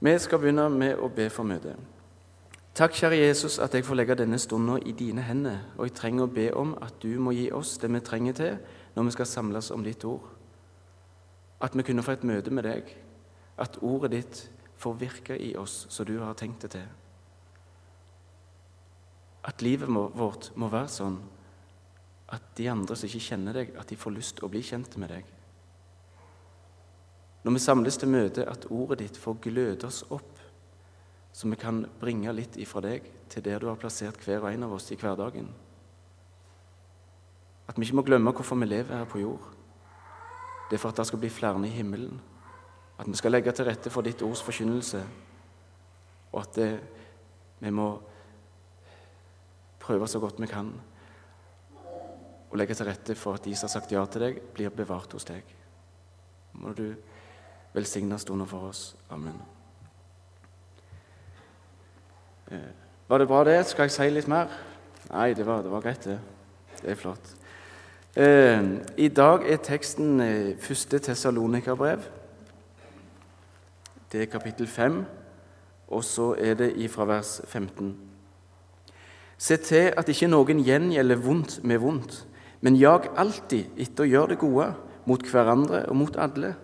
Vi skal begynne med å be for møtet. Takk, kjære Jesus, at jeg får legge denne stunden i dine hender. Og jeg trenger å be om at du må gi oss det vi trenger til når vi skal samles om ditt ord. At vi kunne få et møte med deg. At ordet ditt får virke i oss som du har tenkt det til. At livet vårt må være sånn at de andre som ikke kjenner deg, at de får lyst til å bli kjent med deg. Når vi samles til møte, at ordet ditt får gløde oss opp, så vi kan bringe litt ifra deg til der du har plassert hver og en av oss i hverdagen. At vi ikke må glemme hvorfor vi lever her på jord. Det er for at det skal bli flere i himmelen. At vi skal legge til rette for ditt ords forkynnelse. Og at det, vi må prøve så godt vi kan å legge til rette for at de som har sagt ja til deg, blir bevart hos deg. Må du velsigna stunder for oss. Amen. Eh, var det bra, det? Skal jeg si litt mer? Nei, det var, det var greit, det. Det er flott. Eh, I dag er teksten eh, første Tessalonika-brev. Det er kapittel 5, og så er det ifra vers 15. Se til at ikke noen gjengjelder vondt med vondt, men jag alltid etter å gjøre det gode mot hverandre og mot alle.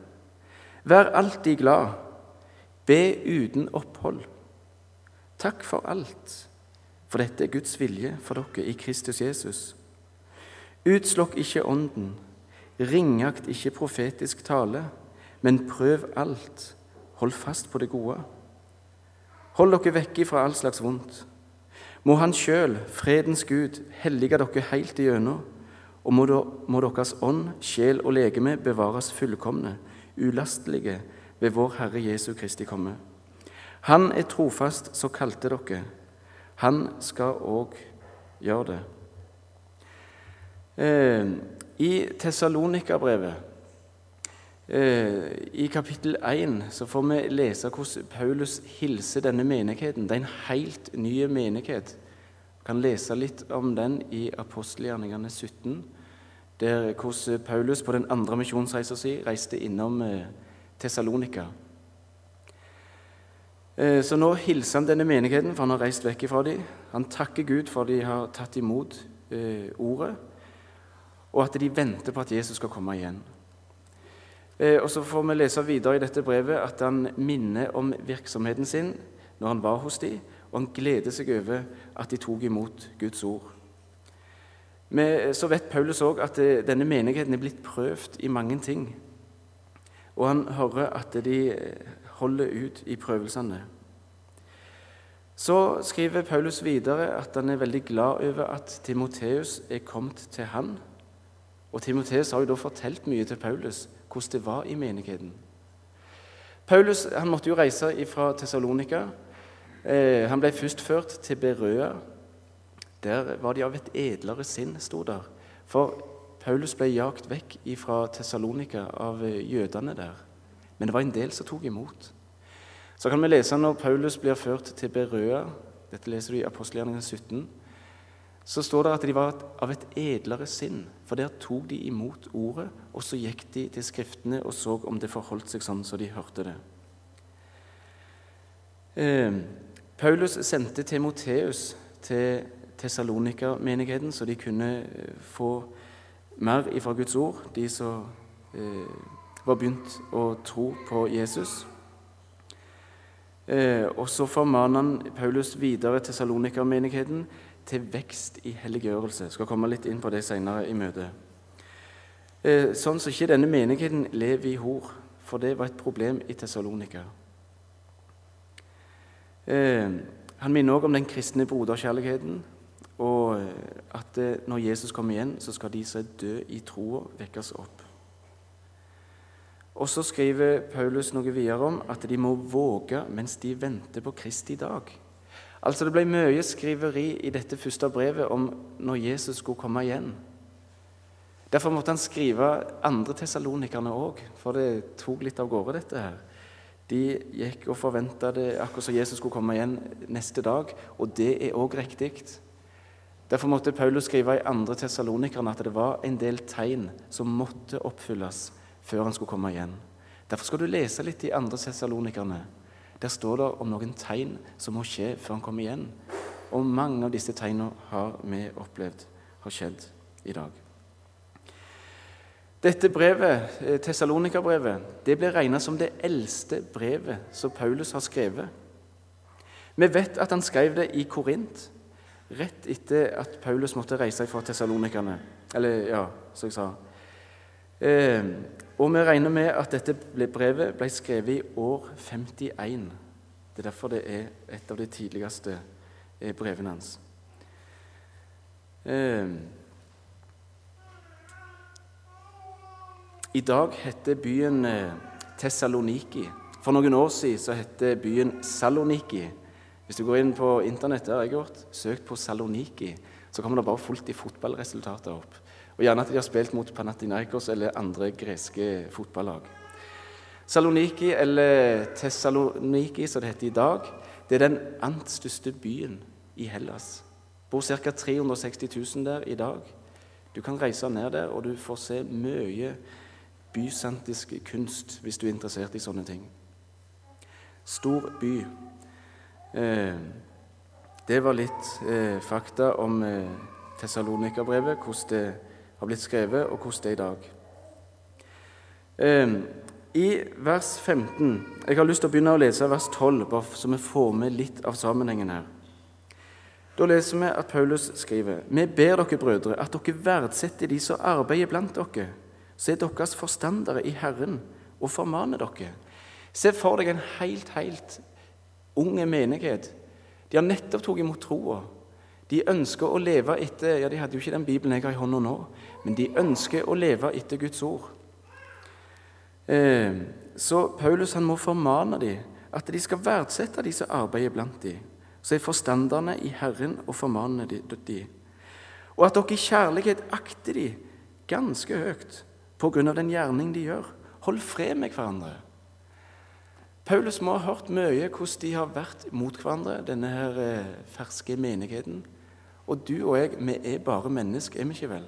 Vær alltid glad. Be uten opphold. Takk for alt, for dette er Guds vilje for dere i Kristus Jesus. Utslokk ikke ånden, ringakt ikke profetisk tale, men prøv alt. Hold fast på det gode. Hold dere vekke fra all slags vondt. Må Han sjøl, fredens Gud, hellige dere helt igjennom, og må, må deres ånd, sjel og legeme bevares fullkomne ulastelige ved vår Herre Jesu Kristi komme. Han er trofast så kalte dere. Han skal òg gjøre det. Eh, I Tessalonika-brevet, eh, i kapittel 1, så får vi lese hvordan Paulus hilser denne menigheten. Det er en helt ny menighet. Vi kan lese litt om den i apostelgjerningene 17 der hvordan Paulus på den andre misjonsreisen si reiste innom eh, Tessalonika. Eh, så nå hilser han denne menigheten, for han har reist vekk fra dem. Han takker Gud for at de har tatt imot eh, ordet, og at de venter på at Jesus skal komme igjen. Og Så får vi lese videre i dette brevet at han minner om virksomheten sin når han var hos dem, og han gleder seg over at de tok imot Guds ord. Men så vet Paulus òg at eh, denne menigheten er blitt prøvd i mange ting. Og han hører at de eh, holder ut i prøvelsene. Så skriver Paulus videre at han er veldig glad over at Timoteus er kommet til han. Og Timoteus har jo da fortalt mye til Paulus hvordan det var i menigheten. Paulus han måtte jo reise fra Tessalonika. Eh, han ble først ført til Berøa, der var de av et edlere sinn, sto der. For Paulus ble jagt vekk fra Tessalonika av eh, jødene der. Men det var en del som tok imot. Så kan vi lese når Paulus blir ført til Berøa, dette leser du i apostelgjerningen 17, så står det at de var av et edlere sinn, for der tok de imot ordet, og så gikk de til Skriftene og så om det forholdt seg sånn så de hørte det. Eh, Paulus sendte Timoteus til Tessalonika-menigheten, så de kunne eh, få mer ifra Guds ord, de som eh, var begynt å tro på Jesus. Eh, og så formaner han Paulus videre Tessalonika-menigheten til vekst i helliggjørelse. Skal komme litt inn på det senere i møtet. Eh, sånn så ikke denne menigheten lever i hor, for det var et problem i Tessalonika. Eh, han minner også om den kristne broderkjærligheten og eh, at eh, når Jesus kommer igjen, så skal de som er døde i troa, vekkes opp. Og så skriver Paulus noe videre om at de må våge mens de venter på Kristi dag. Altså Det ble mye skriveri i dette første brevet om når Jesus skulle komme igjen. Derfor måtte han skrive andre tessalonikerne òg, for det tok litt av gårde, dette her. De gikk og forventa det akkurat som Jesus skulle komme igjen neste dag, og det er òg riktig. Derfor måtte Paulus skrive i 2. Tessalonikerne at det var en del tegn som måtte oppfylles før han skulle komme igjen. Derfor skal du lese litt i 2. Tessalonikerne. Der står det om noen tegn som må skje før han kommer igjen. Og mange av disse tegnene har vi opplevd har skjedd i dag. Dette brevet, eh, Tessalonika-brevet, det blir regna som det eldste brevet som Paulus har skrevet. Vi vet at han skrev det i Korint, rett etter at Paulus måtte reise fra Tessalonikerne. Eller, ja, som jeg sa. Eh, og vi regner med at dette brevet ble skrevet i år 51. Det er derfor det er et av de tidligste eh, brevene hans. Eh, I dag heter byen eh, Tessaloniki. For noen år siden så heter byen Saloniki. Hvis du går inn på internett, jeg har gjort, søkt på Saloniki, så kommer det bare fullt i fotballresultater opp. Og Gjerne at de har spilt mot Panathinaikos eller andre greske fotballag. Saloniki, eller Tessaloniki som det heter i dag, det er den ant største byen i Hellas. Bor ca. 360 000 der i dag. Du kan reise ned der, og du får se mye bysantisk kunst hvis du er interessert i sånne ting. Stor by. Eh, det var litt eh, fakta om eh, Tessalonika-brevet, hvordan det har blitt skrevet, og hvordan det er i dag. I vers 15 Jeg har lyst til å begynne å lese vers 12, bare så vi får med litt av sammenhengen her. Da leser vi at Paulus skriver.: Vi ber dere, brødre, at dere verdsetter de som arbeider blant dere så er deres forstandere i Herren og formaner dere. Se for deg en helt, helt unge menighet. De har nettopp tatt imot troa. De ønsker å leve etter Ja, de hadde jo ikke den Bibelen jeg har i hånda nå, men de ønsker å leve etter Guds ord. Eh, så Paulus han må formane dem at de skal verdsette de som arbeider blant dem. Så er forstanderne i Herren og formaner dem. Og at dere i kjærlighet akter dem ganske høyt pga. den gjerning de gjør. Hold fred med hverandre. Paulus må ha hørt mye hvordan de har vært mot hverandre, denne her eh, ferske menigheten. Og du og jeg, vi er bare mennesker, er vi ikke vel?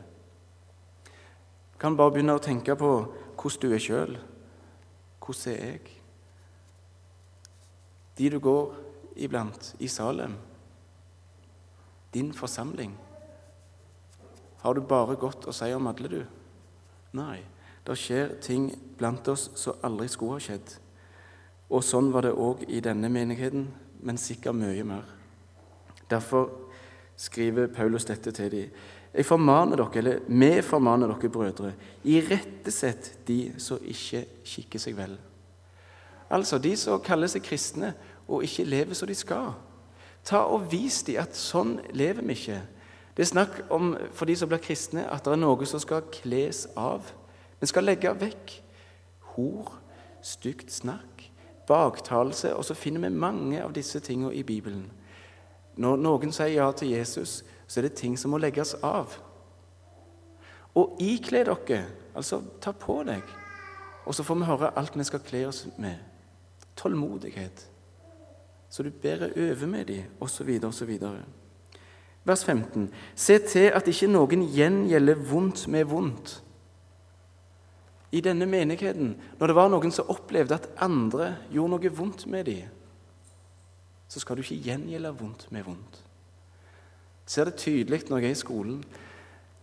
Kan bare begynne å tenke på hvordan du er sjøl. Hvordan er jeg? De du går iblant i Salem, din forsamling. Har du bare godt å si om alle, du? Nei, det skjer ting blant oss som aldri skulle ha skjedd. Og sånn var det òg i denne menigheten, men sikkert mye mer. Derfor skriver Paulus dette til dem. Jeg formaner dere, eller Vi formaner dere, brødre, irettesett de som ikke kikker seg vel. Altså de som kaller seg kristne og ikke lever som de skal. Ta og Vis dem at sånn lever vi ikke. Det er snakk om for de som blir kristne, at det er noe som skal kles av. Vi skal legge vekk hor, stygt snakk, baktalelse, og så finner vi mange av disse tingene i Bibelen. Når noen sier ja til Jesus, så er det ting som må legges av. Og ikle dere, altså ta på deg. Og så får vi høre alt vi skal kle oss med. Tålmodighet. Så du bedre øver med dem, osv., osv. Vers 15. Se til at ikke noen gjengjelder vondt med vondt. I denne menigheten, når det var noen som opplevde at andre gjorde noe vondt med dem, så skal du ikke gjengjelde vondt med vondt. Jeg ser det tydelig når jeg er i skolen.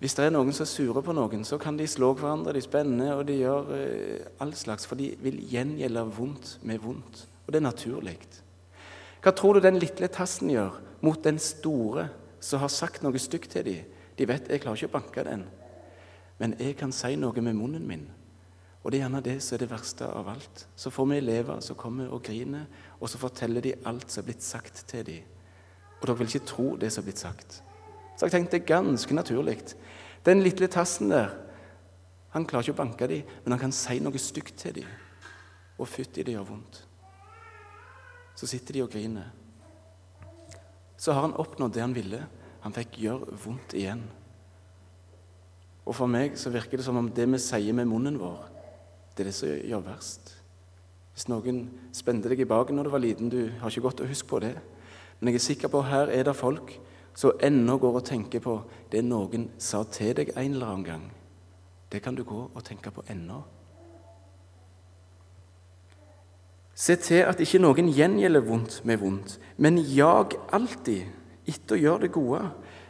Hvis det er noen som er sure på noen, så kan de slå hverandre, de spenner, og de gjør eh, all slags, for de vil gjengjelde vondt med vondt. Og det er naturlig. Hva tror du den lille tassen gjør mot den store som har sagt noe stygt til dem. De vet jeg klarer ikke å banke den, men jeg kan si noe med munnen min. Og det er gjerne det som er det verste av alt. Så får vi elever som kommer og griner, og så forteller de alt som er blitt sagt til dem. Og dere vil ikke tro det som er blitt sagt. Så jeg tenkte ganske naturlig. Den lille tassen der, han klarer ikke å banke dem, men han kan si noe stygt til dem. Og fytti, det gjør vondt. Så sitter de og griner så har han oppnådd det han ville. Han fikk gjøre vondt igjen. Og for meg så virker det som om det vi sier med munnen vår, det er det som gjør verst. Hvis noen spente deg i baken når du var liten, du har ikke godt å huske på det. Men jeg er sikker på at her er det folk som ennå går og tenker på det noen sa til deg en eller annen gang. Det kan du gå og tenke på ennå. Se til at ikke noen gjengjelder vondt med vondt, men jag alltid etter å gjøre det gode.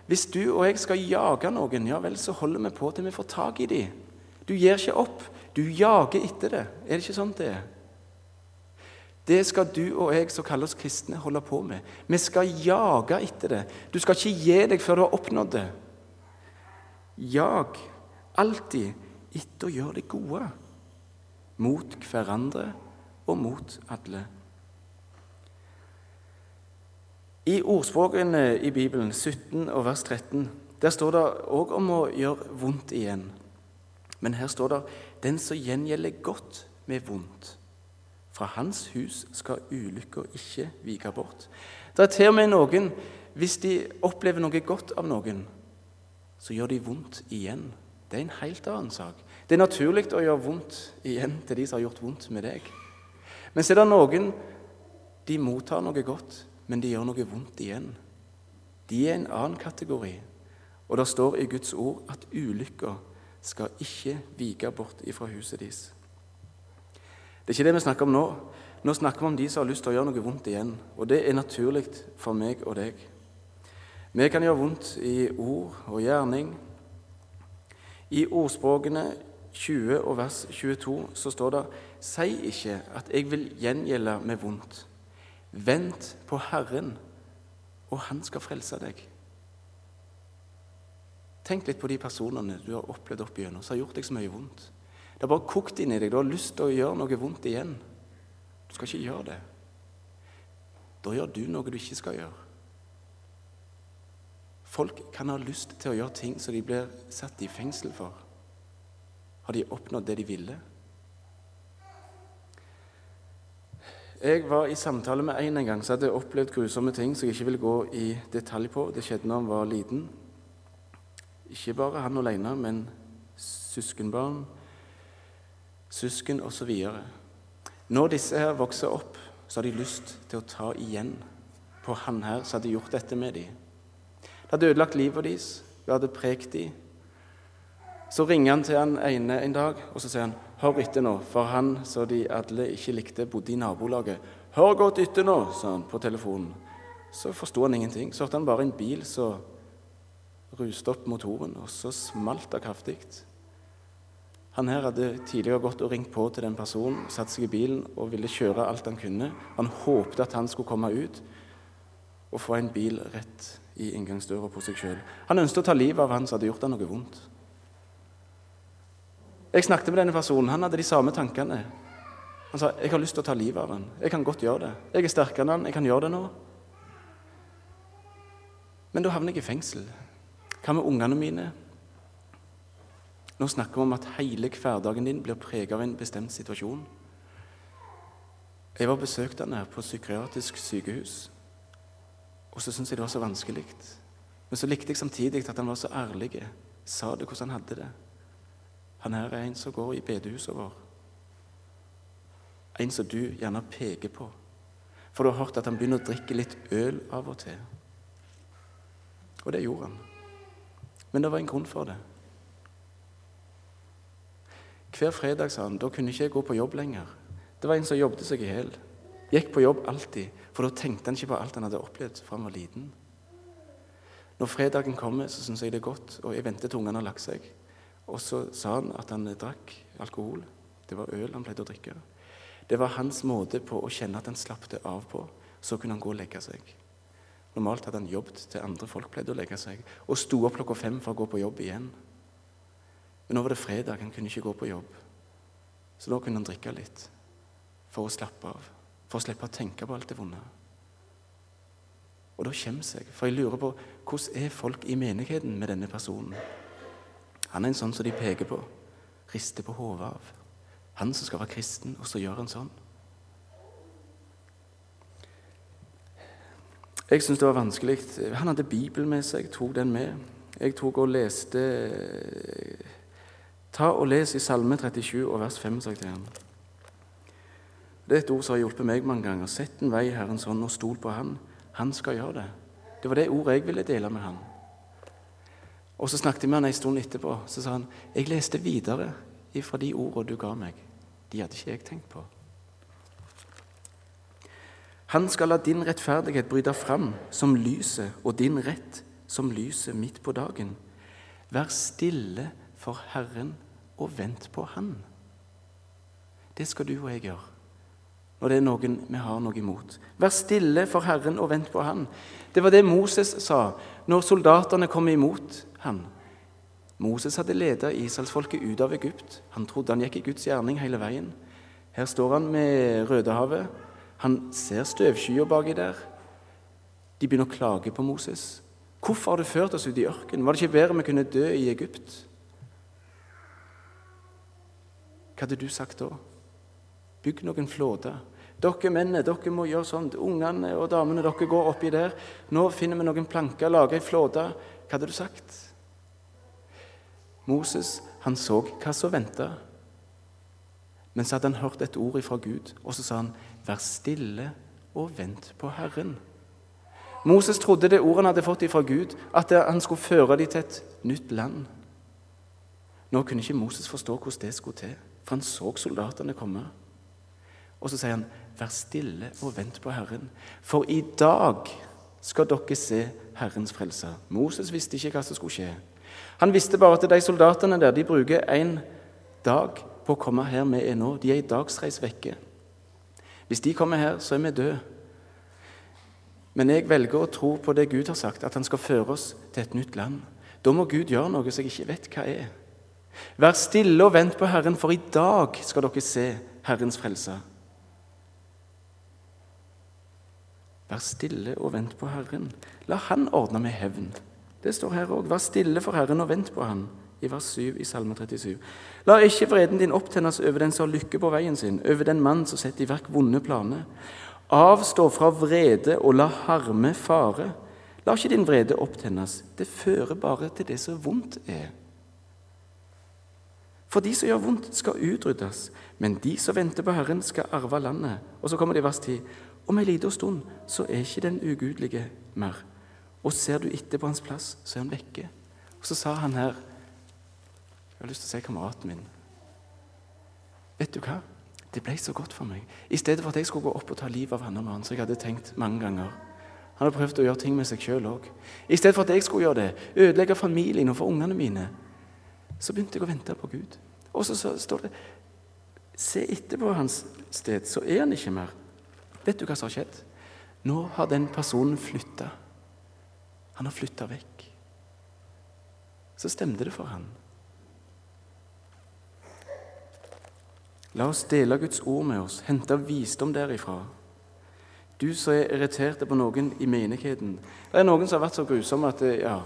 Hvis du og jeg skal jage noen, ja vel, så holder vi på til vi får tak i dem. Du gir ikke opp, du jager etter det. Er det ikke sånn det er? Det skal du og jeg som kaller oss kristne, holde på med. Vi skal jage etter det. Du skal ikke gi deg før du har oppnådd det. Jag alltid etter å gjøre det gode mot hverandre og mot alle. I ordspråkene i Bibelen, 17 og vers 13, der står det òg om å gjøre vondt igjen. Men her står det 'den som gjengjelder godt med vondt'. Fra hans hus skal ulykka ikke vike bort. Det er til og med noen, hvis de opplever noe godt av noen, så gjør de vondt igjen. Det er en helt annen sak. Det er naturlig å gjøre vondt igjen til de som har gjort vondt med deg. Men så er det noen de mottar noe godt, men de gjør noe vondt igjen. De er en annen kategori. Og det står i Guds ord at ulykka skal ikke vike bort ifra huset deres. Det er ikke det vi snakker om nå. Nå snakker vi om de som har lyst til å gjøre noe vondt igjen. Og det er naturlig for meg og deg. Vi kan gjøre vondt i ord og gjerning. I ordspråkene 20 og vers 22 så står det Si ikke at jeg vil gjengjelde med vondt. Vent på Herren, og Han skal frelse deg. Tenk litt på de personene du har opplevd opp igjennom, som har gjort deg så mye vondt. Det har bare kokt inn i deg. Du har lyst til å gjøre noe vondt igjen. Du skal ikke gjøre det. Da gjør du noe du ikke skal gjøre. Folk kan ha lyst til å gjøre ting som de blir satt i fengsel for. Har de oppnådd det de ville? Jeg var i samtale med en en gang som hadde opplevd grusomme ting som jeg ikke vil gå i detalj på. Det skjedde da han var liten. Ikke bare han alene, men søskenbarn, søsken osv. Når disse her vokser opp, så har de lyst til å ta igjen på han her som hadde gjort dette med dem. Det hadde ødelagt livet deres, det hadde prekt dem. Så ringer han til han ene en dag, og så sier han Hør etter nå, for han som de alle ikke likte, bodde i nabolaget. Hør godt etter nå, sa han på telefonen. Så forsto han ingenting. Så hørte han bare en bil som ruste opp motoren, og så smalt det kraftig. Han her hadde tidligere gått og ringt på til den personen, satt seg i bilen og ville kjøre alt han kunne. Han håpte at han skulle komme ut og få en bil rett i inngangsdøra på seg sjøl. Han ønsket å ta livet av han som hadde gjort han noe vondt. Jeg snakket med denne personen. Han hadde de samme tankene. Han sa jeg har lyst til å ta livet av han. Jeg kan godt gjøre det. Jeg er sterkere enn han. Jeg kan gjøre det nå. Men da havner jeg i fengsel. Hva med ungene mine? Nå snakker vi om at hele hverdagen din blir preget av en bestemt situasjon. Jeg var besøkt han her på psykiatrisk sykehus, og så syntes jeg det var så vanskelig. Men så likte jeg samtidig at han var så ærlig, sa det hvordan han hadde det. Han her er en som går i bedehuset vår. En som du gjerne peker på. For du har hørt at han begynner å drikke litt øl av og til. Og det gjorde han. Men det var en grunn for det. Hver fredag, sa han, da kunne ikke jeg gå på jobb lenger. Det var en som jobbet seg i hjel. Gikk på jobb alltid, for da tenkte han ikke på alt han hadde opplevd fra han var liten. Når fredagen kommer, så syns jeg det er godt, og jeg venter til ungene har lagt seg. Og så sa han at han drakk alkohol. Det var øl han pleide å drikke. Det var hans måte på å kjenne at han slapp det av på. Så kunne han gå og legge seg. Normalt hadde han jobbet til andre folk pleide å legge seg, og sto opp klokka fem for å gå på jobb igjen. Men nå var det fredag, han kunne ikke gå på jobb. Så da kunne han drikke litt for å slappe av, for å slippe å tenke på alt det vonde. Og da kommer jeg, for jeg lurer på hvordan er folk i menigheten med denne personen? Han er en sånn som de peker på, rister på hodet av. Han som skal være kristen, og så gjør han sånn. Jeg syntes det var vanskelig. Han hadde Bibelen med seg, jeg tok den med. Jeg tok og leste Ta og les i Salme 37 og vers 5, sa jeg til ham. Det er et ord som har hjulpet meg mange ganger. Sett en vei Herrens hånd og stol på Han. Han skal gjøre det. Det var det ordet jeg ville dele med Han. Og så snakket jeg med han en stund etterpå. Så sa han jeg leste videre ifra de ordene du ga meg. De hadde ikke jeg tenkt på. Han skal la din rettferdighet bryte fram som lyset, og din rett som lyset midt på dagen. Vær stille for Herren og vent på Han. Det skal du og jeg gjøre når det er noen vi har noe imot. Vær stille for Herren og vent på Han. Det var det Moses sa når soldatene kom imot han. Moses hadde ledet israelsfolket ut av Egypt. Han trodde han gikk i Guds gjerning hele veien. Her står han med Rødehavet. Han ser støvskyer baki der. De begynner å klage på Moses. 'Hvorfor har du ført oss ut i ørkenen? Var det ikke bedre vi kunne dø i Egypt?' Hva hadde du sagt da? Bygg noen flåter. Dere mennene, dere må gjøre sånn. Ungene og damene, dere går oppi der. Nå finner vi noen planker, lager ei flåte. Hva hadde du sagt? Moses han så hva som venta. Men så hadde han hørt et ord fra Gud, og så sa han, 'Vær stille og vent på Herren'. Moses trodde det ordet han hadde fått fra Gud, at han skulle føre dem til et nytt land. Nå kunne ikke Moses forstå hvordan det skulle til, for han så soldatene komme. Og så sier han, 'Vær stille og vent på Herren', for i dag skal dere se Herrens frelse. Moses visste ikke hva som skulle skje. Han visste bare at de soldatene der de bruker en dag på å komme her vi er nå. De er i dagsreis vekke. Hvis de kommer her, så er vi døde. Men jeg velger å tro på det Gud har sagt, at han skal føre oss til et nytt land. Da må Gud gjøre noe som jeg ikke vet hva er. Vær stille og vent på Herren, for i dag skal dere se Herrens frelse. Vær stille og vent på Herren. La Han ordne med hevn. Det står her òg. Vær stille for Herren og vent på Han, i vers 7 i Salme 37. La ikke vreden din opptennes over den som har lykke på veien sin, over den mann som setter i verk vonde planer. Avstå fra vrede og la harme fare. La ikke din vrede opptennes. Det fører bare til det som vondt er. For de som gjør vondt, skal utryddes, men de som venter på Herren, skal arve landet. Og så kommer det i vers 10. Om ei lita stund så er ikke den ugudelige mer. Og ser du etter på hans plass, så er han vekke. Og så sa han her Jeg har lyst til å si kameraten min. Vet du hva? Det ble så godt for meg. I stedet for at jeg skulle gå opp og ta livet av han og mannen, som jeg hadde tenkt mange ganger. Han hadde prøvd å gjøre ting med seg sjøl òg. I stedet for at jeg skulle gjøre det, ødelegge familien og for ungene mine, så begynte jeg å vente på Gud. Og så, så står det Se etterpå hans sted, så er han ikke mer. Vet du hva som har skjedd? Nå har den personen flytta. Han har flytta vekk. Så stemte det for han. La oss dele Guds ord med oss, hente visdom derifra. Du som er irritert på noen i menigheten. Det er noen som har vært så grusomme at ja,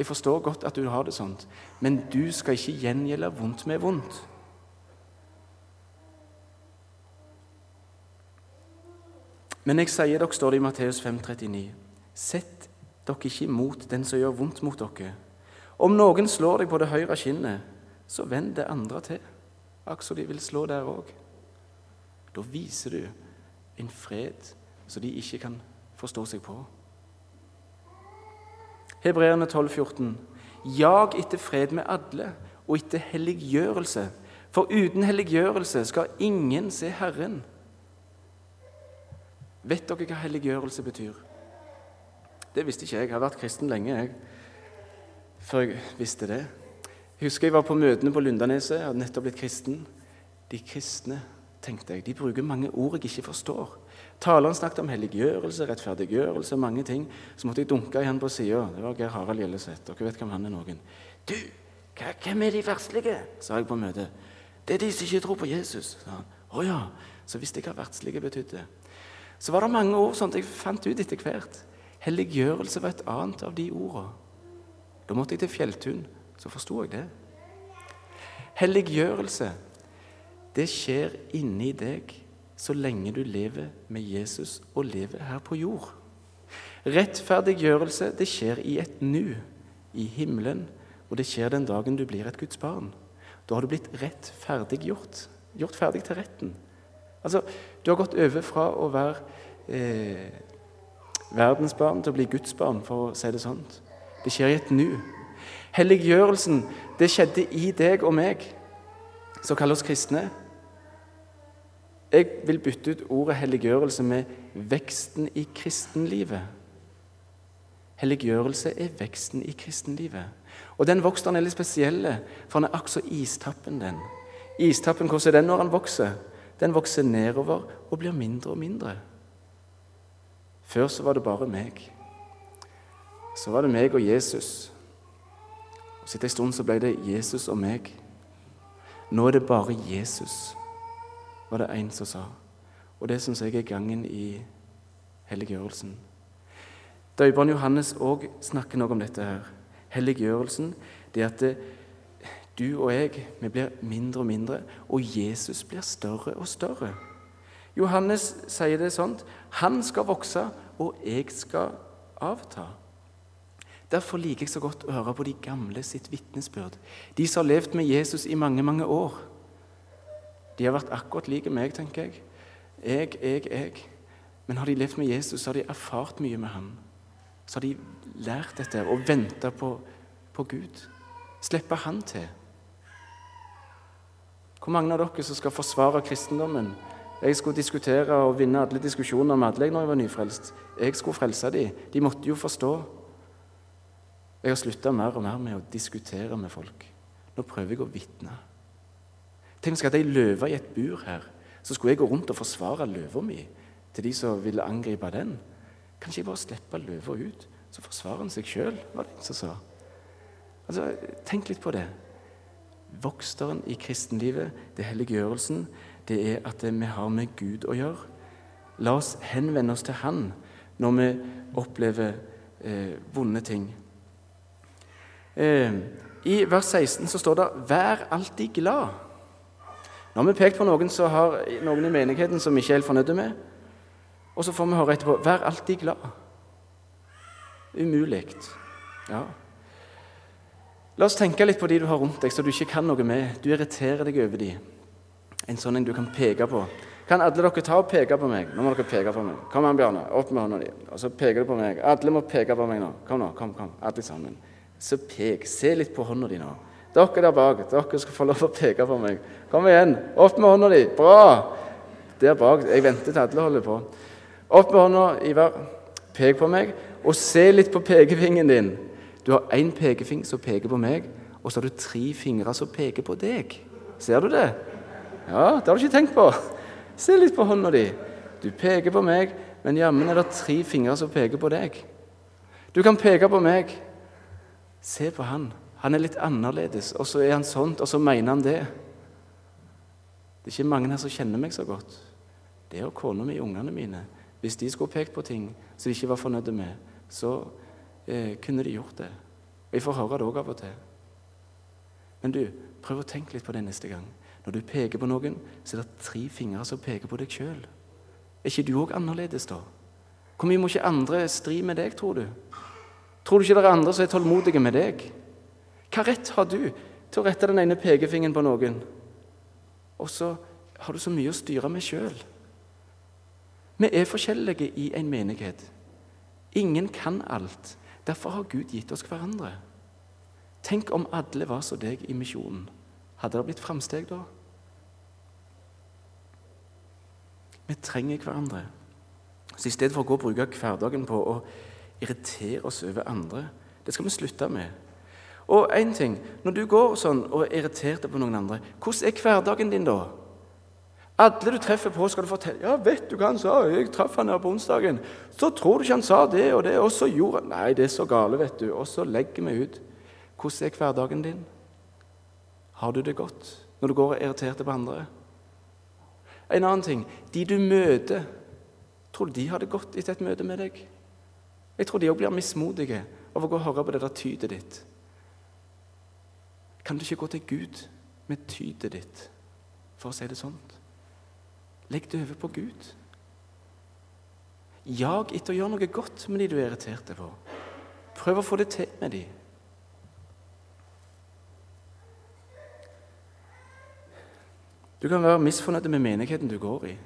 jeg forstår godt at du har det sånt, men du skal ikke gjengjelde vondt med vondt. Men jeg sier dere, står det i Matteus 5,39, sett dere ikke imot den som gjør vondt mot dere. Om noen slår deg på det høyre kinnet, så vend det andre til, akkurat som de vil slå der òg. Da viser du en fred som de ikke kan forstå seg på. Hebreerne 12, 14. Jag etter fred med alle og etter helliggjørelse, for uten helliggjørelse skal ingen se Herren. Vet dere hva helliggjørelse betyr? Det visste ikke jeg. Jeg har vært kristen lenge jeg, før jeg visste det. Jeg husker jeg var på møtene på Lundaneset. Jeg hadde nettopp blitt kristen. De kristne tenkte jeg, de bruker mange ord jeg ikke forstår. Taleren snakket om helliggjørelse, rettferdiggjørelse, mange ting. Så måtte jeg dunke igjen på sida. Det var Geir Harald Gjelleseth. Dere vet hvem han er noen. Du, hvem er de verdslige? sa jeg på møtet. Det er de som ikke tror på Jesus. sa han. Å ja. Så visste jeg hva verdslige betydde. Så var det mange ord sånt jeg fant ut etter hvert. Helliggjørelse var et annet av de ordene. Da måtte jeg til Fjelltun, så forsto jeg det. Helliggjørelse, det skjer inni deg så lenge du lever med Jesus og lever her på jord. Rettferdiggjørelse, det skjer i et nu, i himmelen, og det skjer den dagen du blir et Guds barn. Da har du blitt rettferdiggjort, gjort ferdig til retten. Altså, Du har gått over fra å være eh, verdensbarn til å bli Guds barn, for å si det sånn. Det skjer i et nu. Helliggjørelsen det skjedde i deg og meg, som kaller oss kristne. Jeg vil bytte ut ordet helliggjørelse med veksten i kristenlivet. Helliggjørelse er veksten i kristenlivet. Og den voksen er litt spesiell, for han er akkurat som istappen. den. Istappen, hvordan er den når han vokser? Den vokser nedover og blir mindre og mindre. Før så var det bare meg. Så var det meg og Jesus. Så Etter en stund så ble det Jesus og meg. Nå er det bare Jesus, var det en som sa. Og det syns jeg er gangen i helliggjørelsen. Døperen Johannes òg snakker noe om dette. her. Helliggjørelsen det at det, du og jeg vi blir mindre og mindre, og Jesus blir større og større. Johannes sier det sånn han skal vokse, og jeg skal avta. Derfor liker jeg så godt å høre på de gamle sitt vitnesbyrd. De som har levd med Jesus i mange, mange år. De har vært akkurat like meg, tenker jeg. Jeg, jeg, jeg. Men har de levd med Jesus, så har de erfart mye med ham. Så har de lært dette og venta på, på Gud. Slippe Han til. Hvor mange av dere som skal forsvare kristendommen? Jeg skulle diskutere og vinne alle diskusjoner med alle når jeg var nyfrelst. Jeg skulle frelse dem. De måtte jo forstå. Jeg har slutta mer og mer med å diskutere med folk. Nå prøver jeg å vitne. Tenk om jeg hadde ei løve i et bur her, så skulle jeg gå rundt og forsvare løva mi til de som ville angripe den. Kan ikke jeg bare slippe løva ut, så forsvarer han seg sjøl, var det en sa. Altså, Tenk litt på det. Voksteren i kristenlivet, det helliggjørelsen, det er at vi har med Gud å gjøre. La oss henvende oss til Han når vi opplever eh, vonde ting. Eh, I vers 16 så står det 'vær alltid glad'. Nå har vi pekt på noen Så har noen i menigheten som ikke er helt fornøyde med. Og så får vi høre etterpå 'vær alltid glad'. Umulig. Ja. La oss tenke litt på de du har rundt deg, så du ikke kan noe med. Du irriterer deg over de. En sånn en du kan peke på. Kan alle dere ta og peke på meg? Nå må dere peke på meg. Kom an, Bjarne. Opp med hånda di. Og så peker du på meg. Alle må peke på meg nå. Kom nå, kom, kom. Alle sammen. Så pek. Se litt på hånda di nå. Dere der bak, dere skal få lov å peke på meg. Kom igjen. Opp med hånda di. Bra! Der bak. Jeg venter til alle holder på. Opp med hånda, Ivar. Pek på meg. Og se litt på pekefingeren din. Du har én pekefing som peker på meg, og så har du tre fingre som peker på deg. Ser du det? Ja, det har du ikke tenkt på. Se litt på hånda di. Du peker på meg, men jammen er det tre fingre som peker på deg. Du kan peke på meg. Se på han. Han er litt annerledes, og så er han sånt, og så mener han det. Det er ikke mange her som kjenner meg så godt. Det er kona mi ungene mine. Hvis de skulle pekt på ting som de ikke var fornøyde med, så eh, kunne de gjort det. Og Jeg får høre det òg av og til. Men du, prøv å tenke litt på det neste gang. Når du peker på noen, så er det tre fingre som peker på deg sjøl. Er ikke du òg annerledes, da? Hvor mye må ikke andre stri med deg, tror du? Tror du ikke det er andre som er tålmodige med deg? Hva rett har du til å rette den ene pekefingeren på noen, og så har du så mye å styre med sjøl? Vi er forskjellige i en menighet. Ingen kan alt. Derfor har Gud gitt oss hverandre. Tenk om alle var som deg i misjonen. Hadde det blitt framsteg da? Vi trenger hverandre. Så I stedet for å gå og bruke hverdagen på å irritere oss over andre, det skal vi slutte med. Og en ting, Når du går sånn og er irritert på noen andre, hvordan er hverdagen din da? Alle du treffer på, skal du fortelle ja, 'Vet du hva han sa? Jeg traff han her på onsdagen.' 'Så tror du ikke han sa det og det, og så gjorde han Nei, det er så gale, vet du. Og så legger vi ut. Hvordan er hverdagen din? Har du det godt når du går og er irritert på andre? En annen ting de du møter, tror du de har det godt etter et møte med deg? Jeg tror de òg blir mismodige av å gå og høre på det der tydet ditt. Kan du ikke gå til Gud med tydet ditt, for å si det sånn? Legg det over på Gud. Jag etter å gjøre noe godt med de du er irritert på. Prøv å få det til med de. Du kan være misfornøyd med menigheten du går i.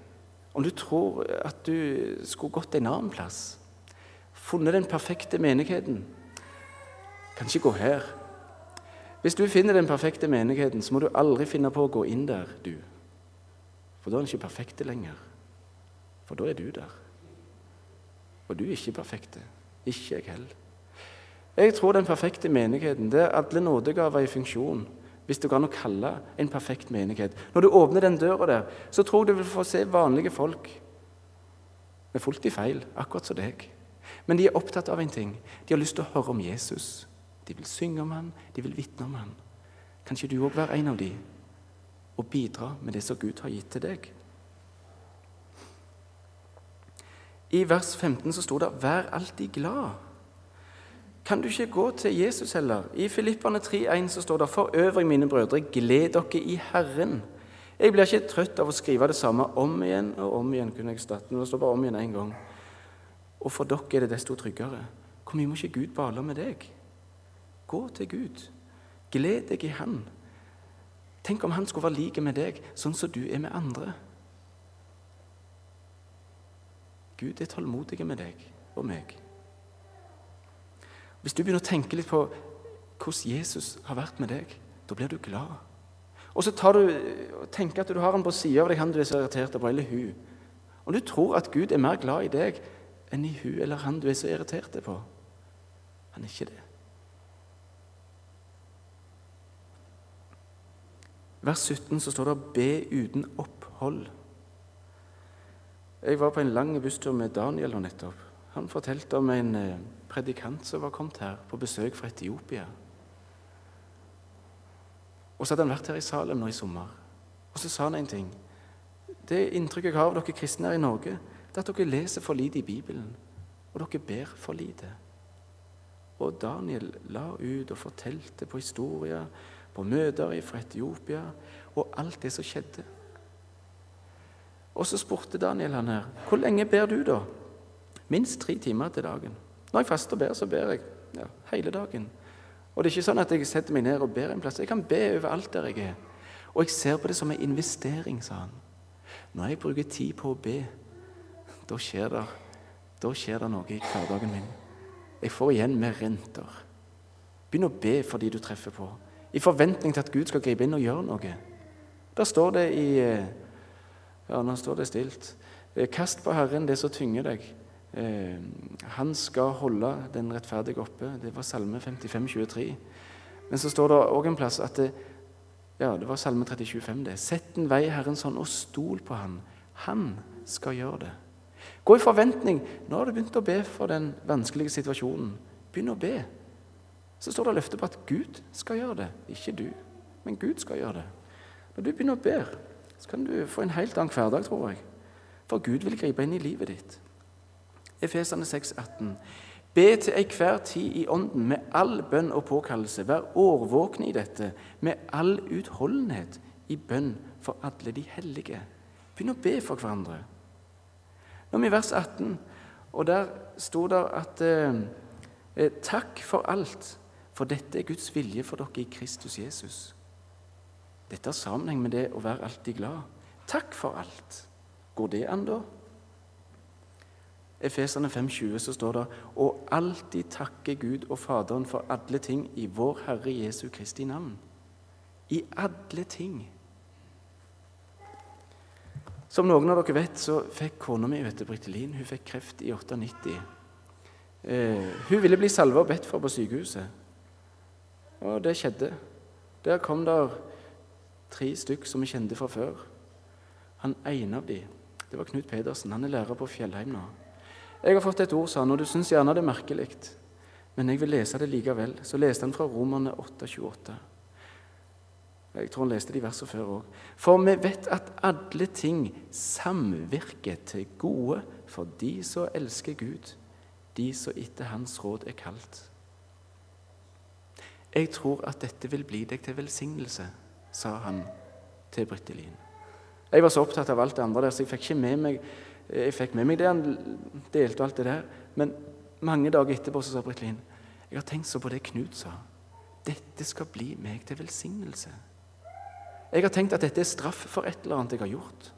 Om du tror at du skulle gått en annen plass, funnet den perfekte menigheten Kan ikke gå her. Hvis du finner den perfekte menigheten, så må du aldri finne på å gå inn der, du. For da er den ikke perfekte lenger. For da er du der. Og du er ikke perfekte. Ikke jeg heller. Jeg tror den perfekte menigheten det er alle nådegaver i funksjon. Hvis du kan kalle en perfekt menighet. Når du åpner den døra der, så tror jeg du vil få se vanlige folk med fullt i feil, akkurat som deg. Men de er opptatt av en ting. De har lyst til å høre om Jesus. De vil synge om han, de vil vitne om han. Kan ikke du òg være en av de og bidra med det som Gud har gitt til deg? I vers 15 så sto det 'Vær alltid glad'. Kan du ikke gå til Jesus heller? I Filippane 3,1 så står det 'For øvrig, mine brødre, gled dere i Herren'. Jeg blir ikke trøtt av å skrive det samme om igjen og om igjen. kunne jeg starte. Nå står det bare om igjen en gang. Og for dere er det desto tryggere. Hvor mye må ikke Gud bale med deg? Gå til Gud. Gled deg i Han. Tenk om Han skulle være lik med deg, sånn som du er med andre. Gud er tålmodig med deg og meg. Hvis du begynner å tenke litt på hvordan Jesus har vært med deg, da blir du glad. Og så tar du, tenker at du har han på sida av deg, han du er så irritert på, eller hun. Om du tror at Gud er mer glad i deg enn i hun eller han du er så irritert på Han er ikke det. Vers 17 så står det 'be uten opphold'. Jeg var på en lang busstur med Daniel nå nettopp. Han fortalte om en eh, predikant som var kommet her på besøk fra Etiopia. Og så hadde han vært her i Salem nå i sommer. Og så sa han en ting. Det inntrykket jeg har av dere kristne her i Norge, det er at dere leser for lite i Bibelen, og dere ber for lite. Og Daniel la ut og fortalte på historier, på møter fra Etiopia, og alt det som skjedde. Og så spurte Daniel han her, hvor lenge ber du, da? Minst tre timer til dagen. Når jeg faster og ber, så ber jeg ja, hele dagen. Og det er ikke sånn at jeg setter meg ned og ber en plass. Jeg kan be overalt der jeg er. Og jeg ser på det som en investering, sa han. Når jeg bruker tid på å be, da skjer det, da skjer det noe i hverdagen min. Jeg får igjen med renter. Begynn å be for de du treffer på, i forventning til at Gud skal gripe inn og gjøre noe. Der står det i eh, Ja, nå står det stilt. Eh, kast på Herren det som tynger deg Eh, han skal holde den rettferdige oppe. Det var Salme 55, 23. Men så står det òg en plass at det, ja, det var Salme 30, 25. det. Sett en vei Herrens hånd, og stol på Han. Han skal gjøre det. Gå i forventning. Nå har du begynt å be for den vanskelige situasjonen. Begynn å be. Så står det løfte på at Gud skal gjøre det. Ikke du, men Gud skal gjøre det. Når du begynner å be, så kan du få en helt annen hverdag, tror jeg. For Gud vil gripe inn i livet ditt. Efesene 6, 18. Be til enhver tid i Ånden med all bønn og påkallelse. Vær årvåkne i dette med all utholdenhet i bønn for alle de hellige. Begynn å be for hverandre. Nå er vi i vers 18, og der sto det at eh, eh, Takk for alt, for dette er Guds vilje for dere i Kristus Jesus. Dette har sammenheng med det å være alltid glad. Takk for alt. Går det an, da? Efesene 5,20 så står det og alltid takke Gud og Faderen for alle ting i vår Herre Jesu Kristi navn. I alle ting. Som noen av dere vet, så fikk kona mi vet Brittelin, hun fikk kreft i 98. Eh, hun ville bli salva og bedt for på sykehuset. Og det skjedde. Der kom der tre stykk som vi kjente fra før. Han ene av dem, det var Knut Pedersen. Han er lærer på Fjellheim nå. Jeg har fått et ord, sa han, og du syns gjerne det er merkelig. Men jeg vil lese det likevel. Så leste han fra Romerne 8,28. Jeg tror han leste de versene før òg. For vi vet at alle ting samvirker til gode for de som elsker Gud, de som etter Hans råd er kalt. Jeg tror at dette vil bli deg til velsignelse, sa han til Brittelin. Jeg var så opptatt av alt det andre der, så jeg fikk ikke med meg jeg fikk med meg det han delte, og alt det der. Men mange dager etterpå så sa Britt-Linn jeg har tenkt så på det Knut sa. Dette skal bli meg til velsignelse. Jeg har tenkt at dette er straff for et eller annet jeg har gjort.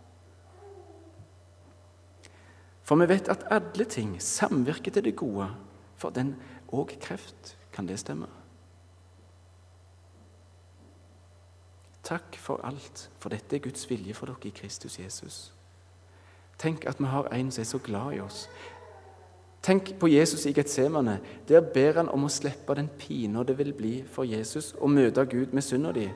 For vi vet at alle ting samvirker til det gode for den og kreft. Kan det stemme? Takk for alt, for dette er Guds vilje for dere i Kristus Jesus. Tenk at vi har en som er så glad i oss. Tenk på Jesus i Getsemane. Der ber han om å slippe den pina det vil bli for Jesus å møte Gud med synda di.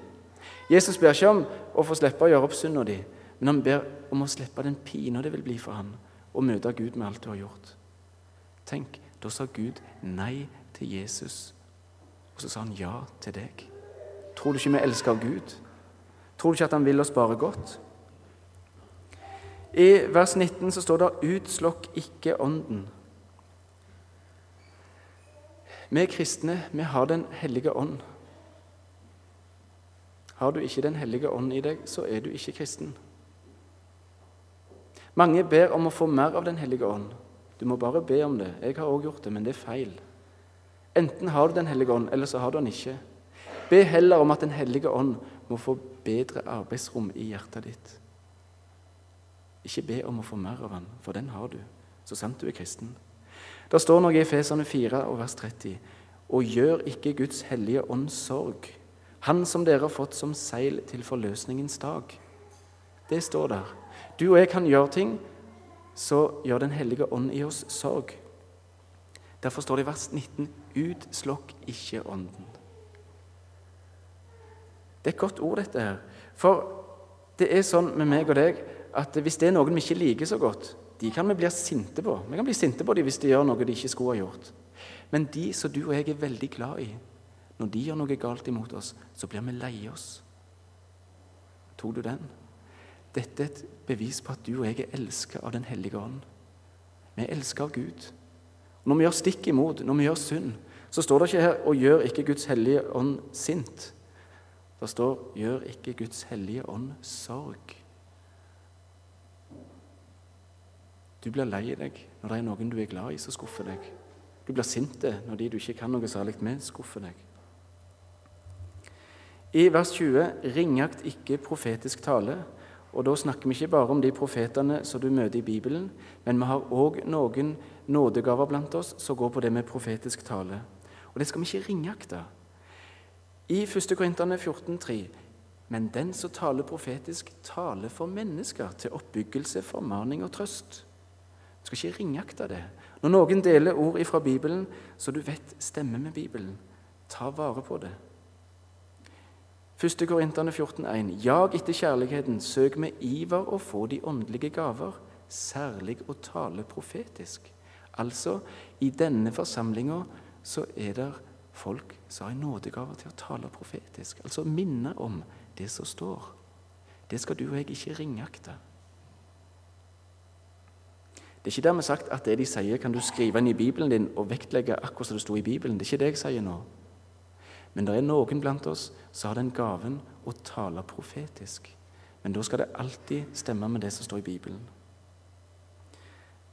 Jesus ber ikke om å få slippe å gjøre opp synda di, men han ber om å slippe den pina det vil bli for han å møte Gud med alt du har gjort. Tenk, da sa Gud nei til Jesus, og så sa han ja til deg. Tror du ikke vi elsker Gud? Tror du ikke at han vil oss bare godt? I vers 19 så står det 'utslokk ikke ånden'. Vi kristne vi har Den hellige ånd. Har du ikke Den hellige ånd i deg, så er du ikke kristen. Mange ber om å få mer av Den hellige ånd. Du må bare be om det. Jeg har også gjort det, men det er feil. Enten har du Den hellige ånd, eller så har du den ikke. Be heller om at Den hellige ånd må få bedre arbeidsrom i hjertet ditt. Ikke be om å få mer av den, for den har du, så sant du er kristen. Det står noe i Efesene 4 og vers 30.: Og gjør ikke Guds hellige ånd sorg, Han som dere har fått som seil til forløsningens dag. Det står der. Du og jeg kan gjøre ting, så gjør Den hellige ånd i oss sorg. Derfor står det i vers 19.: Utslokk ikke ånden. Det er et godt ord, dette her. For det er sånn med meg og deg at hvis det er noen vi ikke liker så godt, de kan vi bli sinte på. Vi kan bli sinte på dem hvis de gjør noe de ikke skulle ha gjort. Men de som du og jeg er veldig glad i, når de gjør noe galt imot oss, så blir vi lei oss. Tok du den? Dette er et bevis på at du og jeg er elsket av Den hellige ånd. Vi er elsket av Gud. Når vi gjør stikk imot, når vi gjør synd, så står det ikke her 'og gjør ikke Guds hellige ånd sint'. Det står 'gjør ikke Guds hellige ånd sorg'. Du blir lei deg når det er noen du er glad i, som skuffer deg. Du blir sint når de du ikke kan noe særlig med, skuffer deg. I vers 20.: Ringakt ikke profetisk tale. Og Da snakker vi ikke bare om de profetene som du møter i Bibelen, men vi har òg noen nådegaver blant oss som går på det med profetisk tale. Og det skal vi ikke ringakte. I 1. Korintene 14,3.: Men den som taler profetisk, taler for mennesker til oppbyggelse, formaning og trøst. Du skal ikke ringakte det. Når noen deler ord fra Bibelen så du vet stemmer med Bibelen, ta vare på det. 1. Korinterne 14,1.: Jag etter kjærligheten, søk med iver å få de åndelige gaver, særlig å tale profetisk. Altså, i denne forsamlinga så er det folk som har nådegaver til å tale profetisk. Altså minne om det som står. Det skal du og jeg ikke ringakte. Det er ikke dermed sagt at det de sier, kan du skrive inn i Bibelen din og vektlegge akkurat som det sto i Bibelen. Det er ikke det jeg sier nå. Men det er noen blant oss som har den gaven å tale profetisk. Men da skal det alltid stemme med det som står i Bibelen.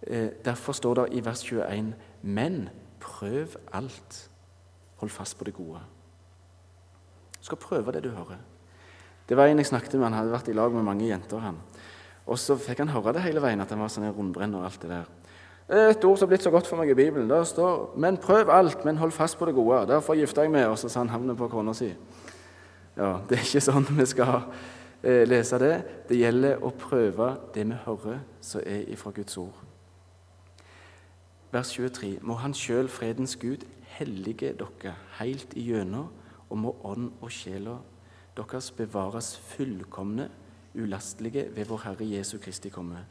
Eh, derfor står det i vers 21.: Men prøv alt. Hold fast på det gode. Du skal prøve det du hører. Det var en jeg snakket med, han hadde vært i lag med mange jenter. han. Og så fikk han høre det hele veien, at han var sånn rundbrenner og alt det der. Et ord som har blitt så godt for meg i Bibelen. Der står 'Men prøv alt, men hold fast på det gode'. Derfor gifta jeg meg, og så sa han havnet på kona si. Ja, Det er ikke sånn vi skal eh, lese det. Det gjelder å prøve det vi hører som er ifra Guds ord. Vers 23.: Må Han sjøl, fredens Gud, hellige dere heilt igjennom, og må ånd og sjela deres bevares fullkomne ulastelige ved vår Herre Jesu Kristi komme.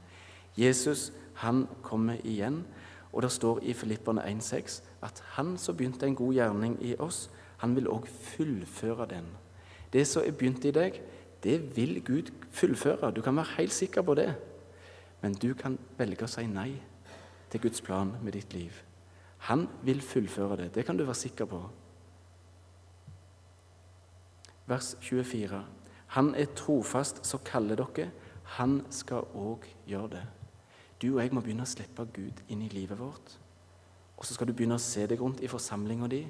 Jesus han kommer igjen, og det står i Filipperne 1,6 at han som begynte en god gjerning i oss, han vil òg fullføre den. Det som er begynt i deg, det vil Gud fullføre. Du kan være helt sikker på det. Men du kan velge å si nei til Guds plan med ditt liv. Han vil fullføre det. Det kan du være sikker på. Vers 24. Han er trofast som kaller dere. Han skal òg gjøre det. Du og jeg må begynne å slippe Gud inn i livet vårt. Og så skal du begynne å se deg rundt i forsamlinga di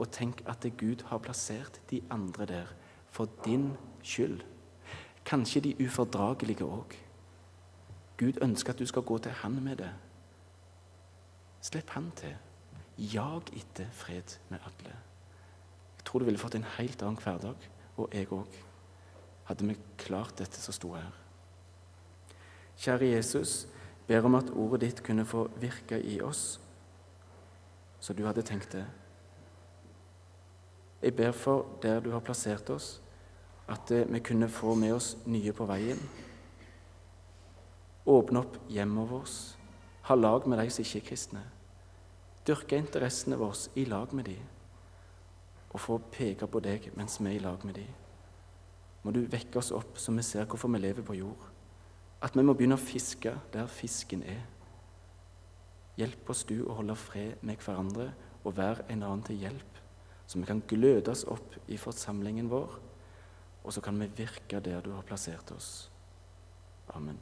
og tenk at Gud har plassert de andre der for din skyld. Kanskje de ufordragelige òg. Gud ønsker at du skal gå til Han med det. Slipp Han til. Jag etter fred med alle. Jeg tror du ville fått en helt annen hverdag, og jeg òg. hadde vi klart dette som sto her. Kjære Jesus, ber om at ordet ditt kunne få virke i oss, så du hadde tenkt det. Jeg ber for der du har plassert oss, at eh, vi kunne få med oss nye på veien. Åpne opp hjemmet vårt, ha lag med de som ikke er kristne. Dyrke interessene våre i lag med dem, og få peke på deg mens vi er i lag med dem. Må du vekke oss opp så vi ser hvorfor vi lever på jord. At vi må begynne å fiske der fisken er. Hjelp oss du å holde fred med hverandre og være en annen til hjelp så vi kan gløde opp i forsamlingen vår, og så kan vi virke der du har plassert oss. Amen.